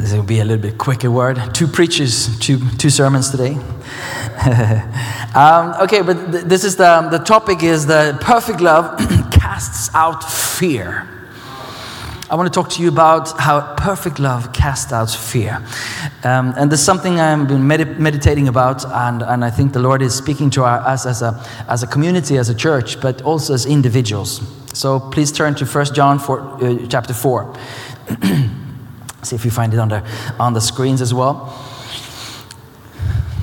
This will be a little bit quicker word. Two preachers, two, two sermons today. um, okay, but th- this is the, the topic is the perfect love casts out fear. I want to talk to you about how perfect love casts out fear. Um, and there's something I've been medi- meditating about, and, and I think the Lord is speaking to our, us as a, as a community, as a church, but also as individuals. So please turn to 1 John 4, uh, chapter 4. See if you find it on the, on the screens as well.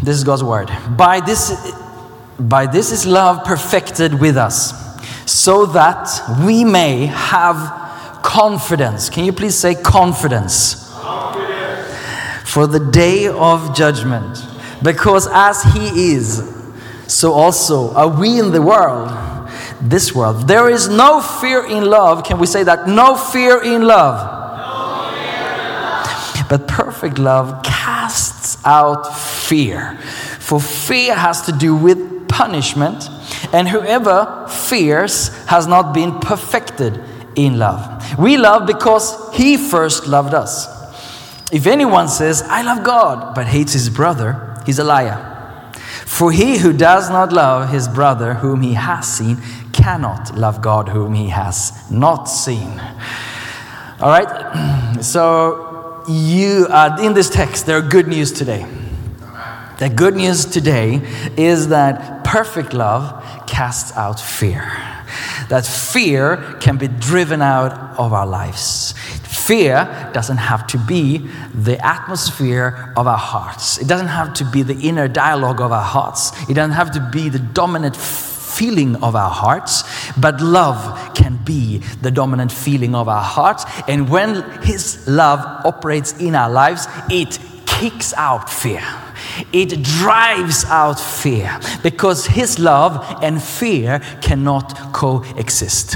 This is God's word. By this, by this is love perfected with us, so that we may have confidence. Can you please say confidence? For the day of judgment. Because as He is, so also are we in the world, this world. There is no fear in love. Can we say that? No fear in love. But perfect love casts out fear. For fear has to do with punishment, and whoever fears has not been perfected in love. We love because he first loved us. If anyone says, I love God, but hates his brother, he's a liar. For he who does not love his brother whom he has seen cannot love God whom he has not seen. All right? So, you uh, in this text, there are good news today. The good news today is that perfect love casts out fear. That fear can be driven out of our lives. Fear doesn't have to be the atmosphere of our hearts. It doesn't have to be the inner dialogue of our hearts. It doesn't have to be the dominant feeling of our hearts, but love can be the dominant feeling of our hearts. And when His love operates in our lives, it kicks out fear. It drives out fear because His love and fear cannot coexist.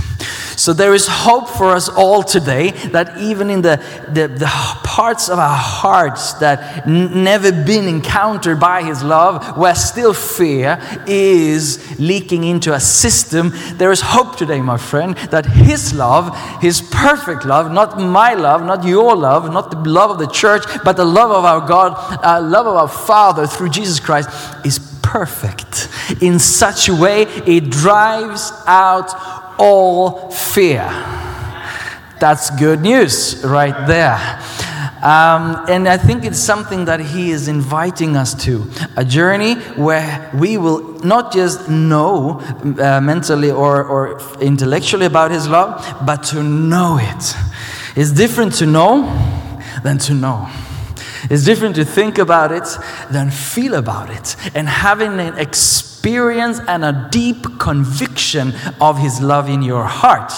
So there is hope for us all today that even in the, the, the parts of our hearts that n- never been encountered by His love, where still fear is leaking into a system, there is hope today, my friend, that His love, His perfect love, not my love, not your love, not the love of the church, but the love of our God, uh, love of our Father through Jesus Christ, is perfect in such a way it drives out all fear. That's good news right there. Um, and I think it's something that he is inviting us to a journey where we will not just know uh, mentally or, or intellectually about his love, but to know it. It's different to know than to know. It's different to think about it than feel about it. And having an experience and a deep conviction of His love in your heart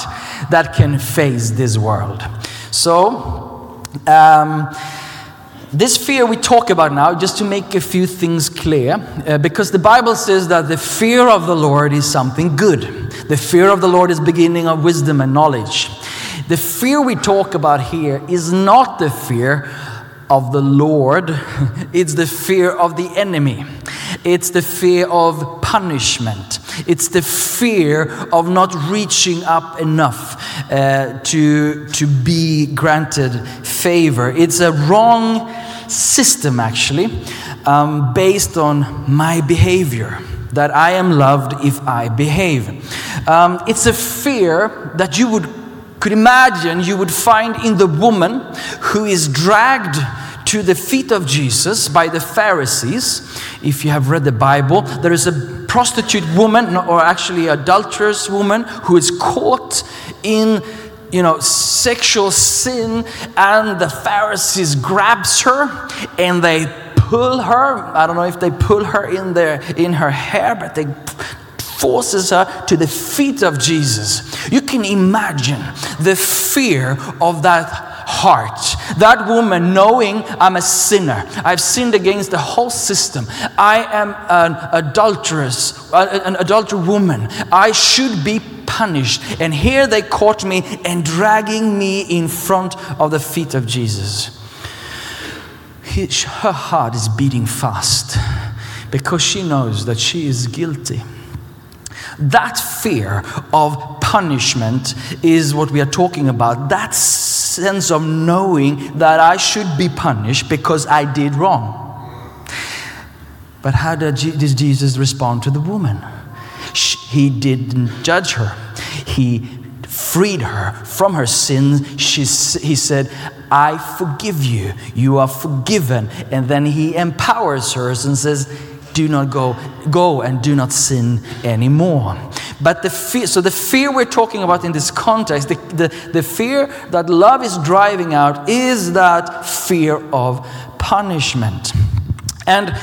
that can face this world. So, um, this fear we talk about now, just to make a few things clear, uh, because the Bible says that the fear of the Lord is something good. The fear of the Lord is beginning of wisdom and knowledge. The fear we talk about here is not the fear of the Lord, it's the fear of the enemy. It's the fear of punishment. It's the fear of not reaching up enough uh, to, to be granted favor. It's a wrong system, actually, um, based on my behavior. That I am loved if I behave. Um, it's a fear that you would could imagine you would find in the woman who is dragged to the feet of Jesus by the Pharisees. If you have read the Bible, there is a prostitute woman, or actually adulterous woman, who is caught in you know sexual sin and the pharisees grabs her and they pull her i don't know if they pull her in their in her hair but they forces her to the feet of Jesus. You can imagine the fear of that heart That woman, knowing I'm a sinner, I've sinned against the whole system. I am an adulteress, an adultery woman. I should be punished. And here they caught me and dragging me in front of the feet of Jesus. He- her heart is beating fast because she knows that she is guilty. That fear of punishment is what we are talking about. That sense of knowing that I should be punished because I did wrong. But how did Je- Jesus respond to the woman? He didn't judge her. He freed her from her sins. She, he said, I forgive you. You are forgiven. And then he empowers her and says, do not go, go and do not sin anymore. But the fear, so the fear we're talking about in this context, the, the, the fear that love is driving out is that fear of punishment. And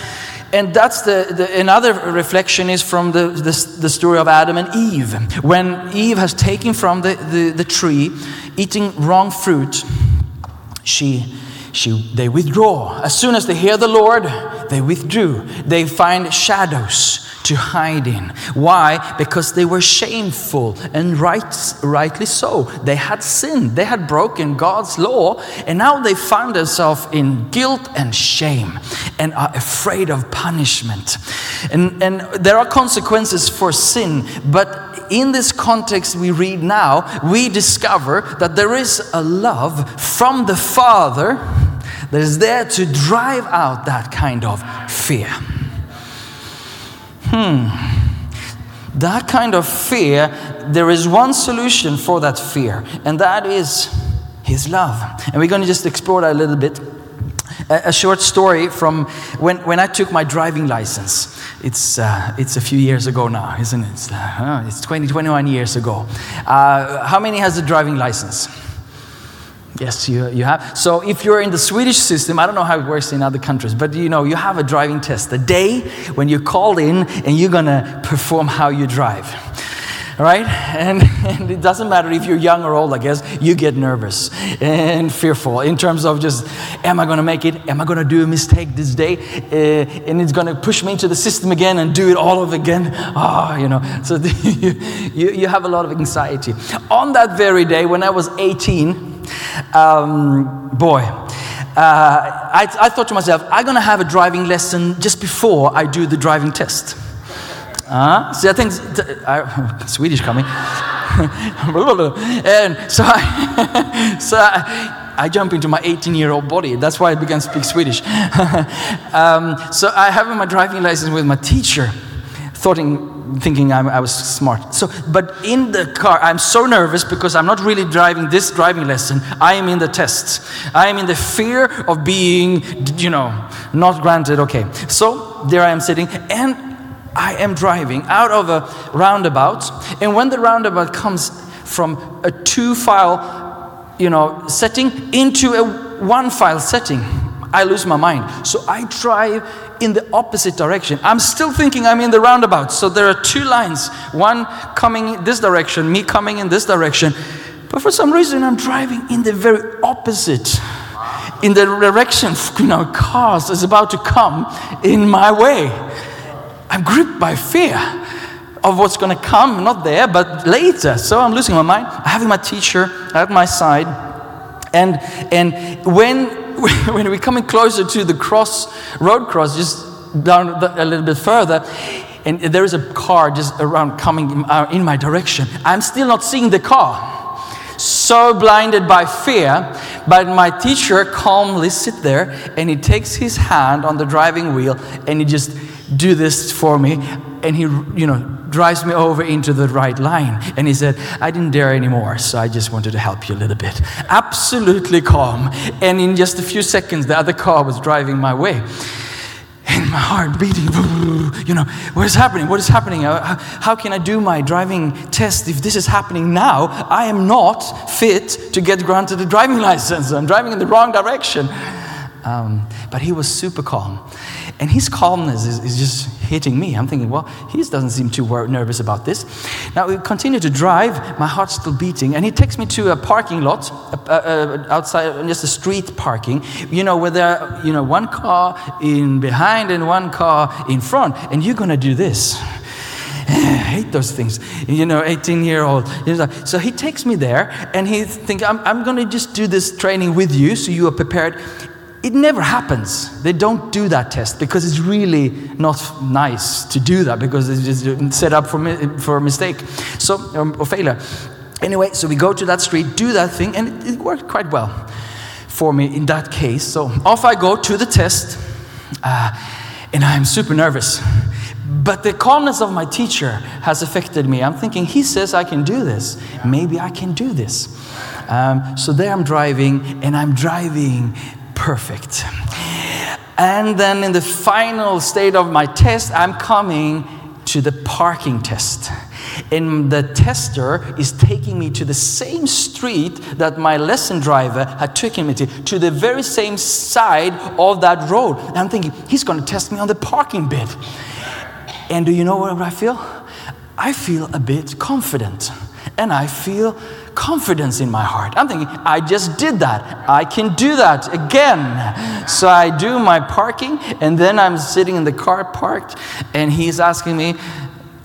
and that's the, the another reflection is from the, the, the story of Adam and Eve. When Eve has taken from the, the, the tree, eating wrong fruit, she, she, they withdraw. As soon as they hear the Lord, they withdrew. They find shadows to hide in. Why? Because they were shameful and right, rightly so. They had sinned, they had broken God's law, and now they found themselves in guilt and shame and are afraid of punishment. And, and there are consequences for sin, but in this context we read now, we discover that there is a love from the Father that is there to drive out that kind of fear. Hmm. That kind of fear, there is one solution for that fear, and that is His love. And we're going to just explore that a little bit. A, short story from when, when I took my driving license. It's, uh, it's a few years ago now, isn't it? It's, uh, it's 20, 21 years ago. Uh, how many has a driving license? Yes, you, you have. So if you're in the Swedish system, I don't know how it works in other countries, but you know, you have a driving test. The day when you're called in and you're gonna perform how you drive. Right? And, and it doesn't matter if you're young or old, I guess, you get nervous and fearful in terms of just, am I gonna make it? Am I gonna do a mistake this day? Uh, and it's gonna push me into the system again and do it all over again. Ah, you know, so you, you, have a lot of anxiety. On that very day, when I was 18, um, boy, uh, I, I thought to myself, I'm gonna have a driving lesson just before I do the driving test. Uh, see, I think I, Swedish coming. and so I, so I, I jump into my 18 year old body. That's why I began to speak Swedish. um, so I have my driving license with my teacher, thinking, thinking I'm, I was smart. So, but in the car, I'm so nervous because I'm not really driving this driving lesson. I am in the tests. I am in the fear of being, you know, not granted. Okay. So there I am sitting and I am driving out of a roundabout, and when the roundabout comes from a two file, you know, setting into a one file setting, I lose my mind. So I drive in the opposite direction. I'm still thinking I'm in the roundabout. So there are two lines, one coming this direction, me coming in this direction. But for some reason, I'm driving in the very opposite in the direction, you know, cars is about to come in my way. I'm gripped by fear of what's going to come, not there, but later. So I'm losing my mind. I'm having my teacher at my side. And, and when, when we're coming closer to the cross, road cross, just down the, a little bit further, and there is a car just around coming in, uh, in my direction, I'm still not seeing the car so blinded by fear, but my teacher calmly sit there and he takes his hand on the driving wheel and he just do this for me and he you know drives me over into the right line and he said i didn't dare anymore so i just wanted to help you a little bit absolutely calm and in just a few seconds the other car was driving my way and my heart beating. You know, what is happening? What is happening? How can I do my driving test if this is happening now? I am not fit to get granted a driving license. I'm driving in the wrong direction. Um, but he was super calm. And his calmness is, is just hitting me. I'm thinking, well, he doesn't seem too nervous about this. Now we continue to drive, my heart's still beating, and he takes me to a parking lot uh, uh, outside, just a street parking, you know, where there are, you know, one car in behind and one car in front, and you're gonna do this. I hate those things. You know, 18 year old. So he takes me there and he think I'm, I'm going to just do this training with you so you are prepared. It never happens. They don't do that test because it's really not nice to do that because it's just set up for, mi- for a mistake so, um, or failure. Anyway, so we go to that street, do that thing, and it, it worked quite well for me in that case. So off I go to the test, uh, and I'm super nervous. But the calmness of my teacher has affected me. I'm thinking, he says I can do this. Maybe I can do this. Um, so there I'm driving, and I'm driving perfect. And then in the final state of my test, I'm coming to the parking test. And the tester is taking me to the same street that my lesson driver had taken me to, to the very same side of that road. And I'm thinking, he's going to test me on the parking bit. And do you know what I feel? I feel a bit confident. And I feel confidence in my heart. I'm thinking, I just did that. I can do that again. So I do my parking, and then I'm sitting in the car parked, and he's asking me,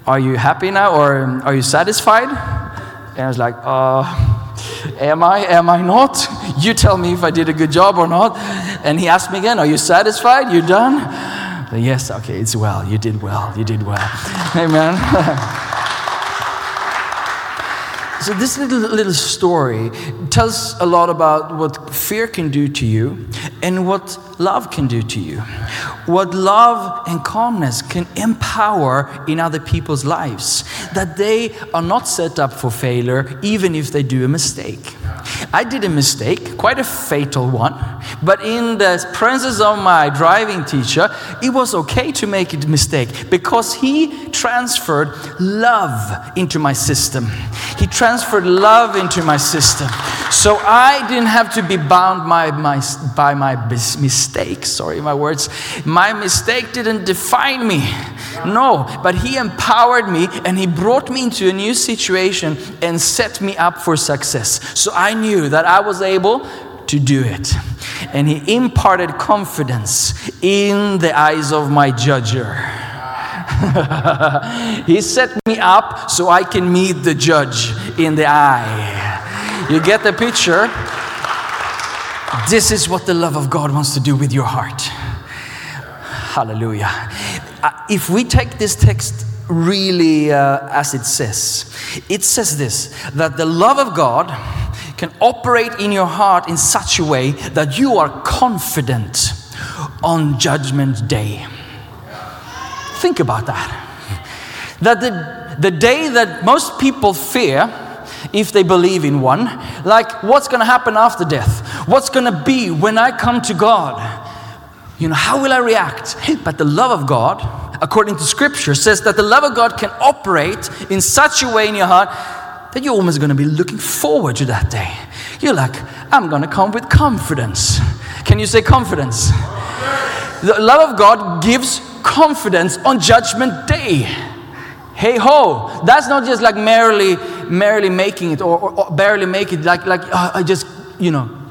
Are you happy now, or are you satisfied? And I was like, uh, Am I? Am I not? You tell me if I did a good job or not. And he asked me again, Are you satisfied? You done? Yes, okay, it's well. You did well. You did well. Amen. so, this little, little story tells a lot about what fear can do to you and what love can do to you. What love and calmness can empower in other people's lives. That they are not set up for failure, even if they do a mistake. I did a mistake, quite a fatal one, but in the presence of my driving teacher, it was okay to make a mistake because he transferred love into my system. He transferred love into my system. So I didn't have to be bound by my, by my mistakes. Sorry, my words. My mistake didn't define me. No, but he empowered me and he brought me into a new situation and set me up for success. So I knew that I was able to do it. And he imparted confidence in the eyes of my judger. he set me up so I can meet the judge in the eye. You get the picture? This is what the love of God wants to do with your heart. Hallelujah. Uh, If we take this text really uh, as it says, it says this that the love of God can operate in your heart in such a way that you are confident on Judgment Day. Think about that. That the, the day that most people fear, if they believe in one, like what's going to happen after death? What's going to be when I come to God? You know, how will I react? But the love of God, according to scripture, says that the love of God can operate in such a way in your heart that you're almost going to be looking forward to that day. You're like, I'm going to come with confidence. Can you say confidence? The love of God gives confidence on judgment day. Hey ho, that's not just like merely, merely making it or, or, or barely make it like, like uh, I just, you know,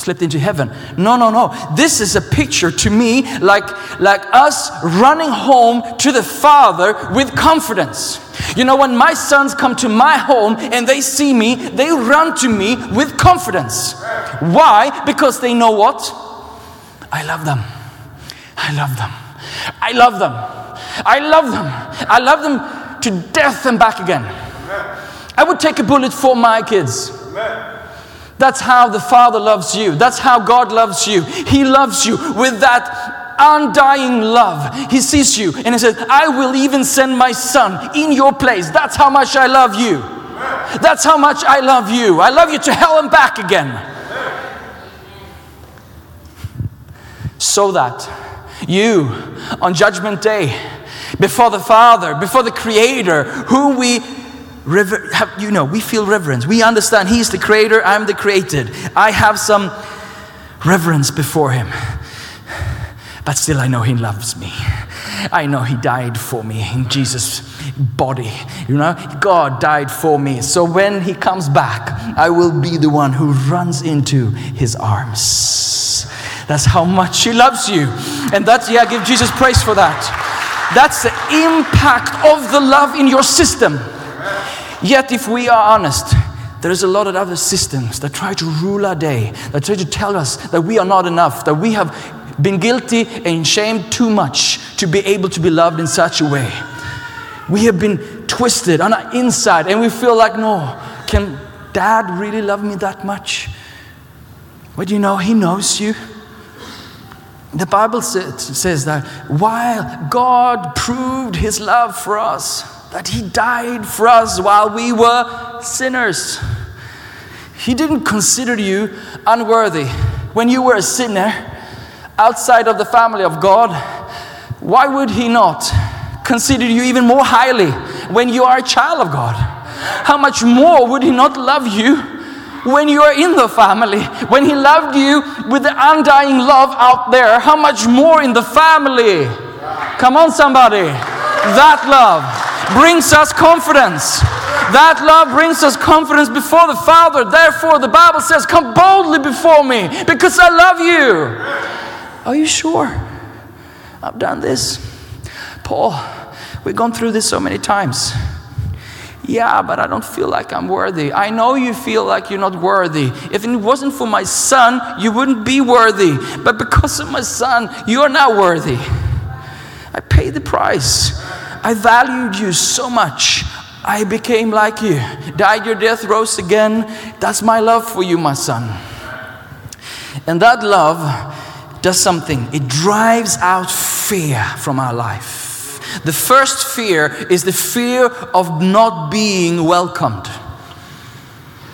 slipped into heaven. No, no, no. This is a picture to me like, like us running home to the Father with confidence. You know, when my sons come to my home and they see me, they run to me with confidence. Why? Because they know what? I love them. I love them. I love them. I love them. I love them to death and back again. I would take a bullet for my kids. That's how the Father loves you. That's how God loves you. He loves you with that undying love. He sees you and He says, I will even send my son in your place. That's how much I love you. That's how much I love you. I love you to hell and back again. So that you, on Judgment Day, before the Father, before the Creator, whom we rever- have, you know, we feel reverence. We understand He's the Creator, I'm the created. I have some reverence before Him. but still I know He loves me. I know He died for me in Jesus' body. You know, God died for me. So when He comes back, I will be the one who runs into His arms. That's how much He loves you. And that's, yeah, give Jesus praise for that. That's the impact of the love in your system. Yet, if we are honest, there is a lot of other systems that try to rule our day, that try to tell us that we are not enough, that we have been guilty and shamed too much to be able to be loved in such a way. We have been twisted on our inside and we feel like, no, can dad really love me that much? But you know, he knows you. The Bible says that while God proved his love for us, that he died for us while we were sinners. He didn't consider you unworthy. When you were a sinner outside of the family of God, why would he not consider you even more highly when you are a child of God? How much more would he not love you when you are in the family? When he loved you with the undying love out there, how much more in the family? Come on, somebody. That love brings us confidence. That love brings us confidence before the Father. Therefore, the Bible says, Come boldly before me because I love you. Are you sure? I've done this. Paul, we've gone through this so many times. Yeah, but I don't feel like I'm worthy. I know you feel like you're not worthy. If it wasn't for my son, you wouldn't be worthy. But because of my son, you are now worthy. I paid the price. I valued you so much. I became like you. Died your death, rose again. That's my love for you, my son. And that love does something, it drives out fear from our life. The first fear is the fear of not being welcomed.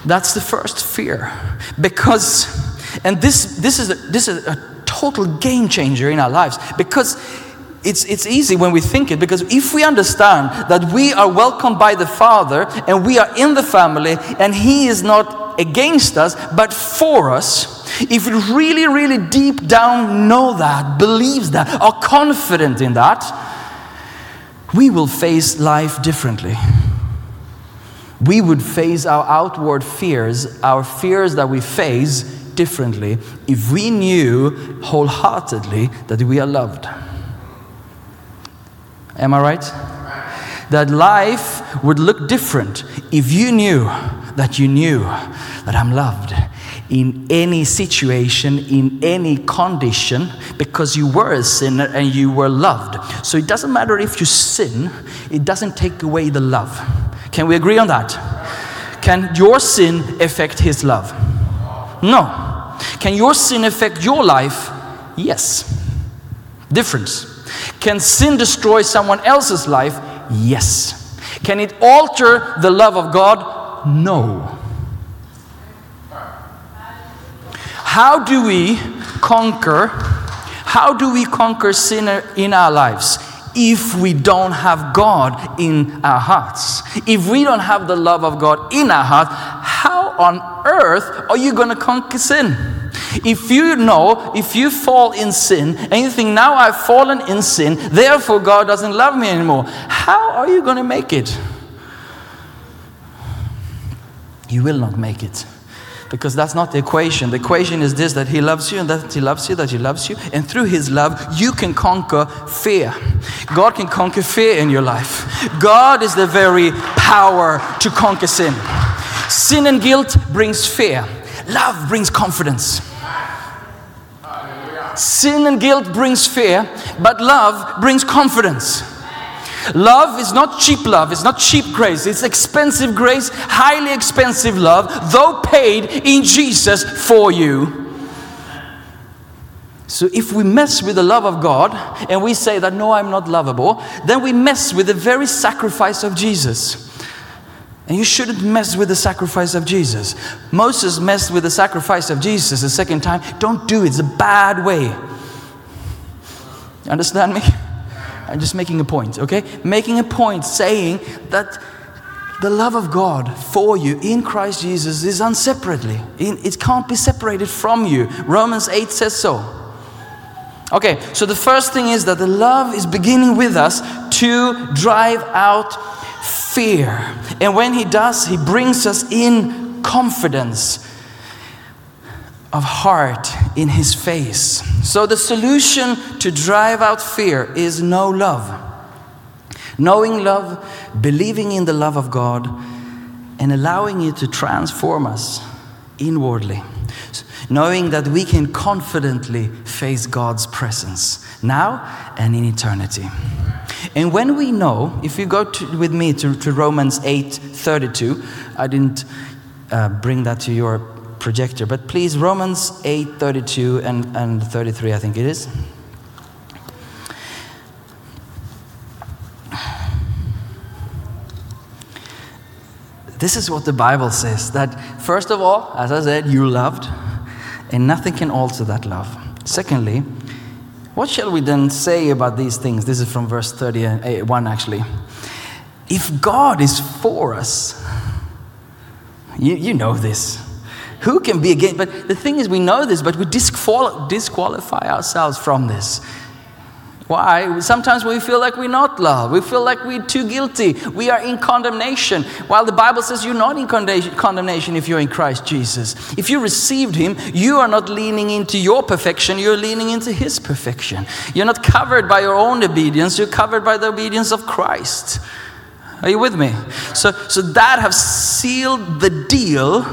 That's the first fear. Because, and this, this, is, a, this is a total game changer in our lives because it's, it's easy when we think it because if we understand that we are welcomed by the Father and we are in the family and He is not against us but for us, if we really, really deep down know that, believes that, are confident in that, we will face life differently. We would face our outward fears, our fears that we face differently if we knew wholeheartedly that we are loved. Am I right? That life would look different if you knew that you knew that I'm loved in any situation, in any condition, because you were a sinner and you were loved. So it doesn't matter if you sin, it doesn't take away the love. Can we agree on that? Can your sin affect His love? No. Can your sin affect your life? Yes. Difference. Can sin destroy someone else's life? Yes. Can it alter the love of God? No. How do we conquer? How do we conquer sin in our lives? If we don't have God in our hearts, if we don't have the love of God in our heart, on earth are you going to conquer sin? If you know, if you fall in sin, and you think, now I've fallen in sin, therefore God doesn't love me anymore, how are you going to make it? You will not make it. Because that's not the equation. The equation is this that He loves you, and that He loves you, that He loves you. And through His love, you can conquer fear. God can conquer fear in your life. God is the very power to conquer sin. Sin and guilt brings fear, love brings confidence. Sin and guilt brings fear, but love brings confidence. Love is not cheap love, it's not cheap grace, it's expensive grace, highly expensive love, though paid in Jesus for you. So if we mess with the love of God and we say that no, I'm not lovable, then we mess with the very sacrifice of Jesus. And you shouldn't mess with the sacrifice of Jesus. Moses messed with the sacrifice of Jesus the second time. Don't do it, it's a bad way. Understand me? I'm just making a point, okay? Making a point saying that the love of God for you in Christ Jesus is unseparately. It can't be separated from you. Romans 8 says so. Okay, so the first thing is that the love is beginning with us to drive out fear. And when He does, He brings us in confidence of heart in His face. So the solution to drive out fear is no love. Knowing love, believing in the love of God, and allowing it to transform us inwardly. Knowing that we can confidently face God's presence now and in eternity. And when we know, if you go to, with me to, to Romans 8 32, I didn't uh, bring that to your projector, but please, Romans 8 32 and, and 33, I think it is. This is what the Bible says that, first of all, as I said, you loved, and nothing can alter that love. Secondly, what shall we then say about these things? This is from verse 31 actually. If God is for us, you, you know this. Who can be against? But the thing is, we know this, but we disqual- disqualify ourselves from this. Why? Sometimes we feel like we're not loved. We feel like we're too guilty. We are in condemnation. While the Bible says you're not in condemnation if you're in Christ Jesus. If you received Him, you are not leaning into your perfection, you're leaning into His perfection. You're not covered by your own obedience, you're covered by the obedience of Christ. Are you with me? So, so that has sealed the deal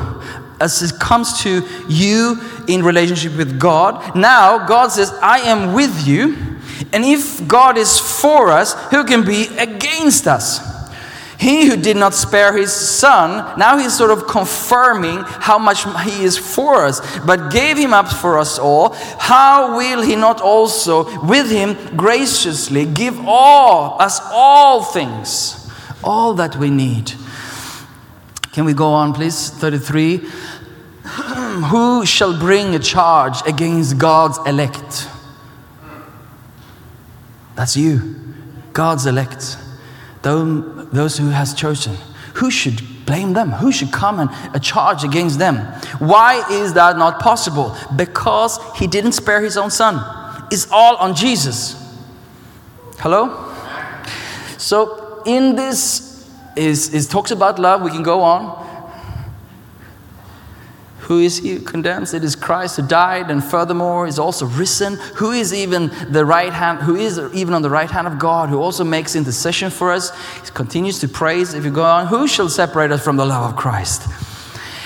as it comes to you in relationship with God. Now, God says, I am with you. And if God is for us, who can be against us? He who did not spare his son, now he's sort of confirming how much he is for us, but gave him up for us all. How will he not also with him graciously give all us all things, all that we need? Can we go on, please? 33. Who shall bring a charge against God's elect? That's you, God's elect, Tho- those who has chosen. Who should blame them? Who should come and a charge against them? Why is that not possible? Because he didn't spare his own son. It's all on Jesus. Hello? So in this is, is talks about love. We can go on. Who is he who condemns? It is Christ who died and furthermore is also risen. Who is even the right hand, who is even on the right hand of God, who also makes intercession for us. He continues to praise. If you go on, who shall separate us from the love of Christ?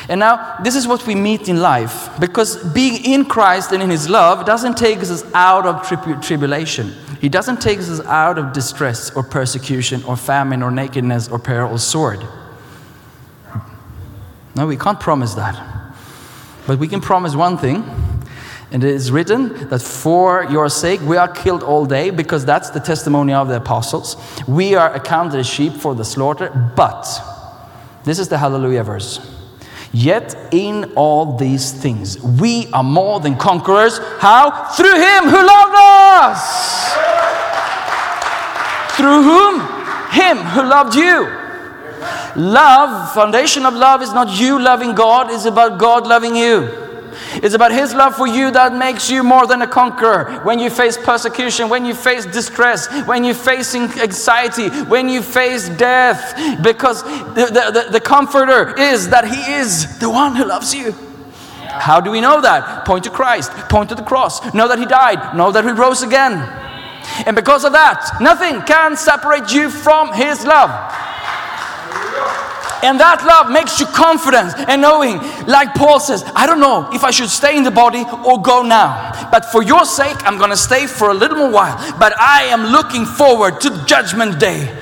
And now, this is what we meet in life because being in Christ and in His love doesn't take us out of tribu- tribulation. He doesn't take us out of distress or persecution or famine or nakedness or peril or sword. No, we can't promise that. But we can promise one thing, and it is written that for your sake we are killed all day, because that's the testimony of the apostles. We are accounted as sheep for the slaughter, but this is the hallelujah verse. Yet in all these things we are more than conquerors. How? Through him who loved us. Through whom? Him who loved you. Love, foundation of love is not you loving God, it's about God loving you. It's about His love for you that makes you more than a conqueror. When you face persecution, when you face distress, when you're facing anxiety, when you face death, because the, the, the, the Comforter is that He is the one who loves you. How do we know that? Point to Christ, point to the cross, know that He died, know that He rose again. And because of that, nothing can separate you from His love. And that love makes you confident and knowing, like Paul says, I don't know if I should stay in the body or go now. But for your sake, I'm going to stay for a little more while. But I am looking forward to Judgment Day.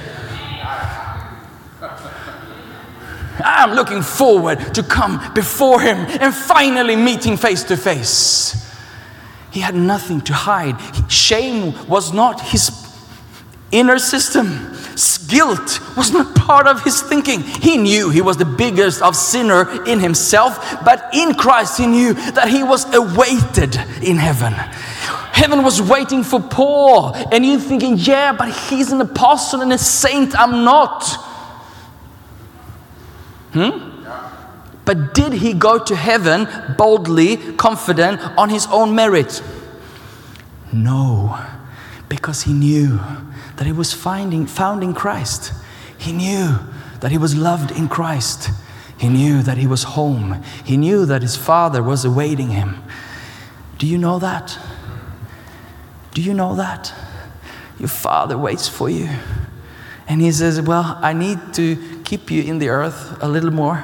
I'm looking forward to come before Him and finally meeting face to face. He had nothing to hide. Shame was not his inner system. Guilt was not part of his thinking. He knew he was the biggest of sinner in himself, but in Christ he knew that he was awaited in heaven. Heaven was waiting for Paul, and you thinking, yeah, but he's an apostle and a saint. I'm not. Hmm? But did he go to heaven boldly, confident on his own merit? No, because he knew that he was finding, found in Christ. He knew that he was loved in Christ. He knew that he was home. He knew that his father was awaiting him. Do you know that? Do you know that? Your father waits for you. And he says, Well, I need to keep you in the earth a little more.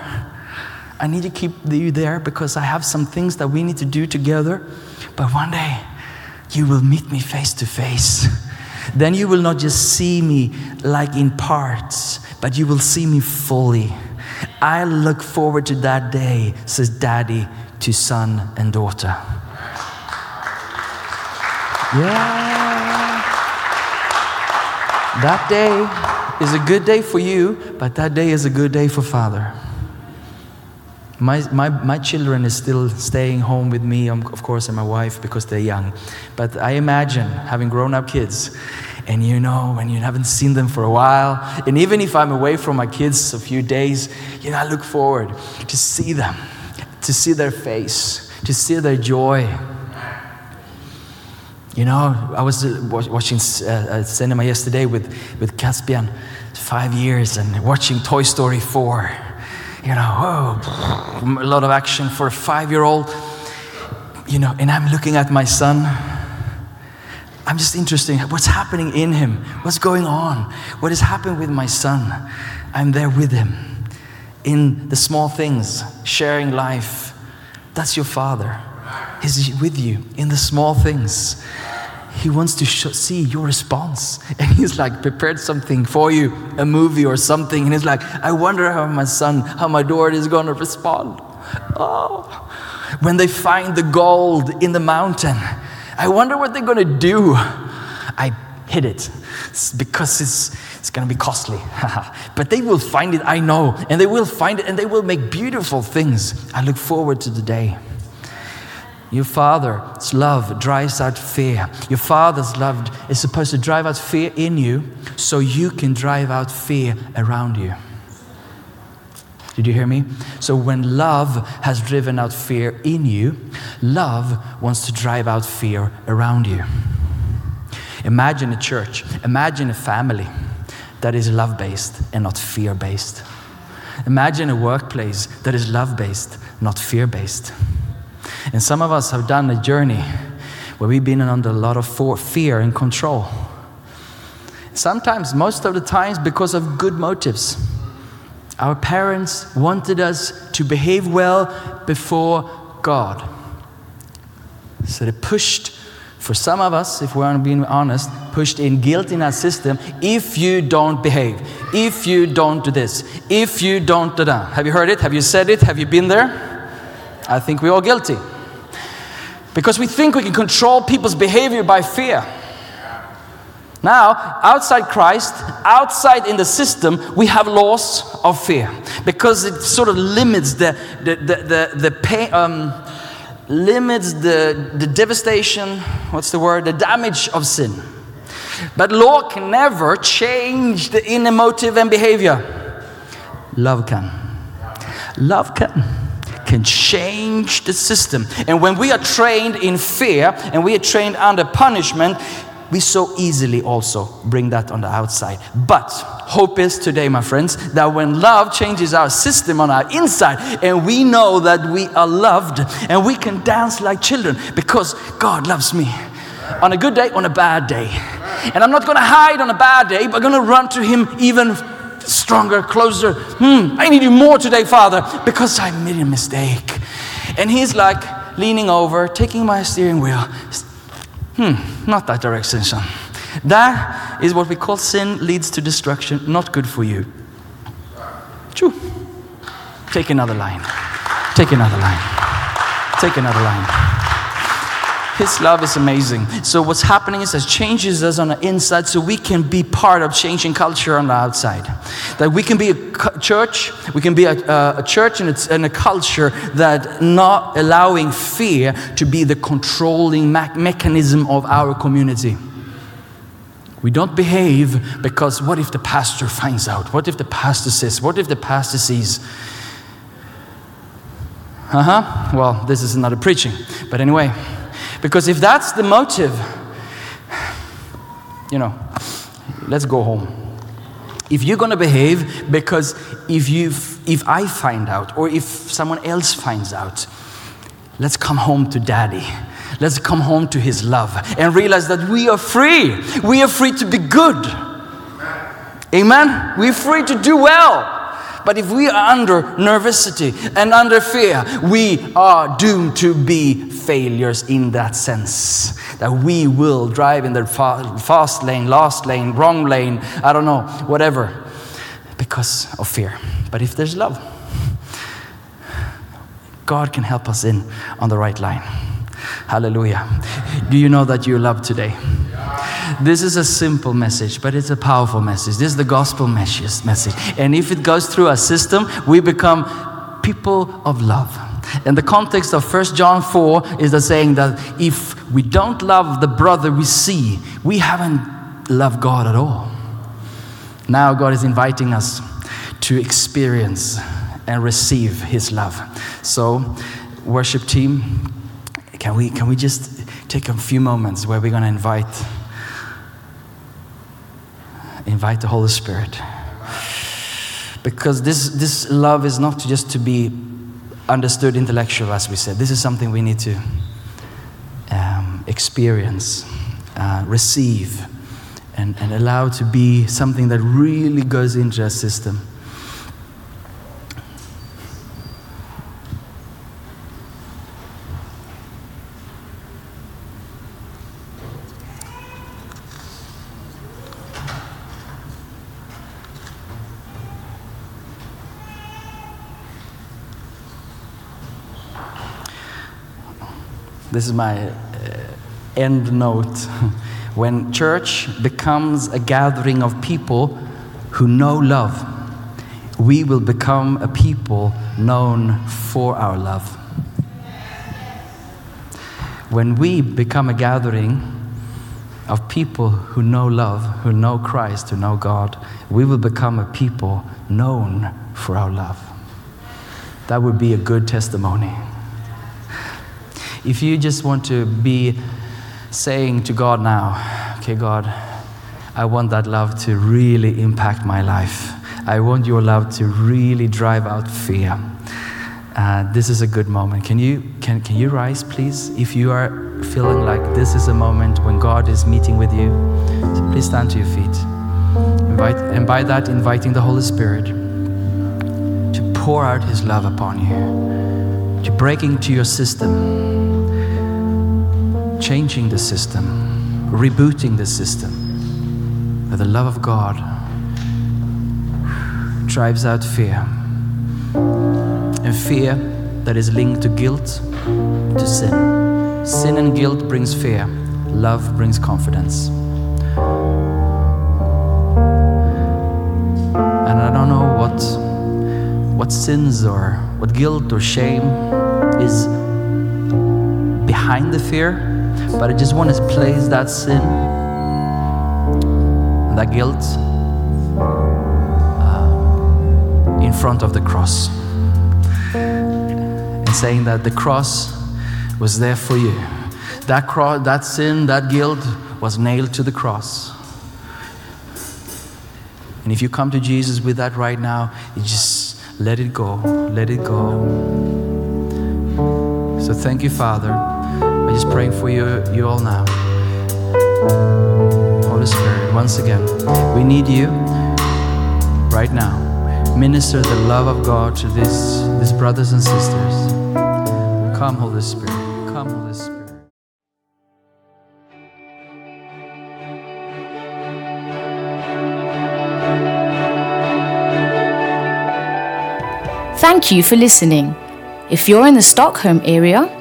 I need to keep you there because I have some things that we need to do together. But one day, you will meet me face to face. Then you will not just see me like in parts, but you will see me fully. I look forward to that day, says daddy to son and daughter. Yeah. That day is a good day for you, but that day is a good day for Father. My, my, my children is still staying home with me, um, of course, and my wife because they're young. But I imagine having grown up kids, and you know, when you haven't seen them for a while, and even if I'm away from my kids a few days, you know, I look forward to see them, to see their face, to see their joy. You know, I was uh, watching uh, cinema yesterday with, with Caspian, five years, and watching Toy Story 4. You know, whoa, a lot of action for a five year old. You know, and I'm looking at my son. I'm just interested in what's happening in him, what's going on, what has happened with my son. I'm there with him in the small things, sharing life. That's your father. He's with you in the small things. He wants to sh- see your response. And he's like prepared something for you, a movie or something. And he's like, I wonder how my son, how my daughter is going to respond. Oh, when they find the gold in the mountain, I wonder what they're going to do. I hid it It's because it's, it's going to be costly. but they will find it, I know. And they will find it and they will make beautiful things. I look forward to the day. Your father's love drives out fear. Your father's love is supposed to drive out fear in you so you can drive out fear around you. Did you hear me? So, when love has driven out fear in you, love wants to drive out fear around you. Imagine a church, imagine a family that is love based and not fear based. Imagine a workplace that is love based, not fear based. And some of us have done a journey where we've been under a lot of fear and control. Sometimes, most of the times, because of good motives. Our parents wanted us to behave well before God. So they pushed, for some of us, if we're being honest, pushed in guilt in our system if you don't behave, if you don't do this, if you don't do that. Have you heard it? Have you said it? Have you been there? I think we're all guilty. Because we think we can control people's behavior by fear. Now, outside Christ, outside in the system, we have laws of fear because it sort of limits the, the, the, the, the pain, um, limits the, the devastation, what's the word, the damage of sin. But law can never change the inner motive and behavior. Love can. Love can can change the system. And when we are trained in fear and we are trained under punishment, we so easily also bring that on the outside. But hope is today, my friends, that when love changes our system on our inside and we know that we are loved and we can dance like children because God loves me on a good day, on a bad day. And I'm not to hide on a bad day, but I'm to run to Him even stronger, closer. Hmm, I need you more today, Father, because I made a mistake. And He's like leaning over, taking my steering wheel. Hmm, not that direction, son. That is what we call sin leads to destruction, not good for you. Choo. Take another line. Take another line. Take another line. His love is amazing. So what's happening is it changes us on the inside so we can be part of changing culture on the outside. That we can be a church, we can be a, a, a church and, it's, and a culture that not allowing fear to be the controlling me- mechanism of our community. We don't behave because what if the pastor finds out? What if the pastor says? What if the pastor sees? Uh huh. Well, this is another preaching. But anyway, because if that's the motive, you know, let's go home. If you're going to behave because if you if I find out or if someone else finds out, let's come home to daddy. Let's come home to his love and realize that we are free. We are free to be good. Amen. We're free to do well. But if we are under nervousity and under fear, we are doomed to be failures in that sense. That we will drive in the fast lane, last lane, wrong lane, I don't know, whatever, because of fear. But if there's love, God can help us in on the right line. Hallelujah. Do you know that you're loved today? This is a simple message, but it's a powerful message. This is the gospel message. And if it goes through a system, we become people of love. And the context of 1 John 4 is the saying that if we don't love the brother we see, we haven't loved God at all. Now God is inviting us to experience and receive his love. So, worship team, can we can we just take a few moments where we're going to invite invite the Holy Spirit? Because this this love is not just to be understood intellectual, as we said. This is something we need to um, experience, uh, receive, and, and allow to be something that really goes into our system. This is my uh, end note. when church becomes a gathering of people who know love, we will become a people known for our love. When we become a gathering of people who know love, who know Christ, who know God, we will become a people known for our love. That would be a good testimony. If you just want to be saying to God now, okay, God, I want that love to really impact my life. I want your love to really drive out fear. Uh, this is a good moment. Can you, can, can you rise, please? If you are feeling like this is a moment when God is meeting with you, so please stand to your feet. Invite, and by that, inviting the Holy Spirit to pour out His love upon you, to break into your system, changing the system, rebooting the system. Where the love of God drives out fear. And fear that is linked to guilt, to sin. Sin and guilt brings fear. Love brings confidence. And I don't know what what sins or what guilt or shame is behind the fear, but I just want to place that sin, that guilt, uh, in front of the cross. And saying that the cross was there for you. That, cross, that sin, that guilt was nailed to the cross. And if you come to Jesus with that right now, you just let it go, let it go. So thank you, Father. I'm just praying for you, you all now. Holy Spirit, once again, we need you right now. Minister the love of God to these, these brothers and sisters. Come, Holy Spirit. Come, Holy Spirit. Thank you for listening. If you're in the Stockholm area,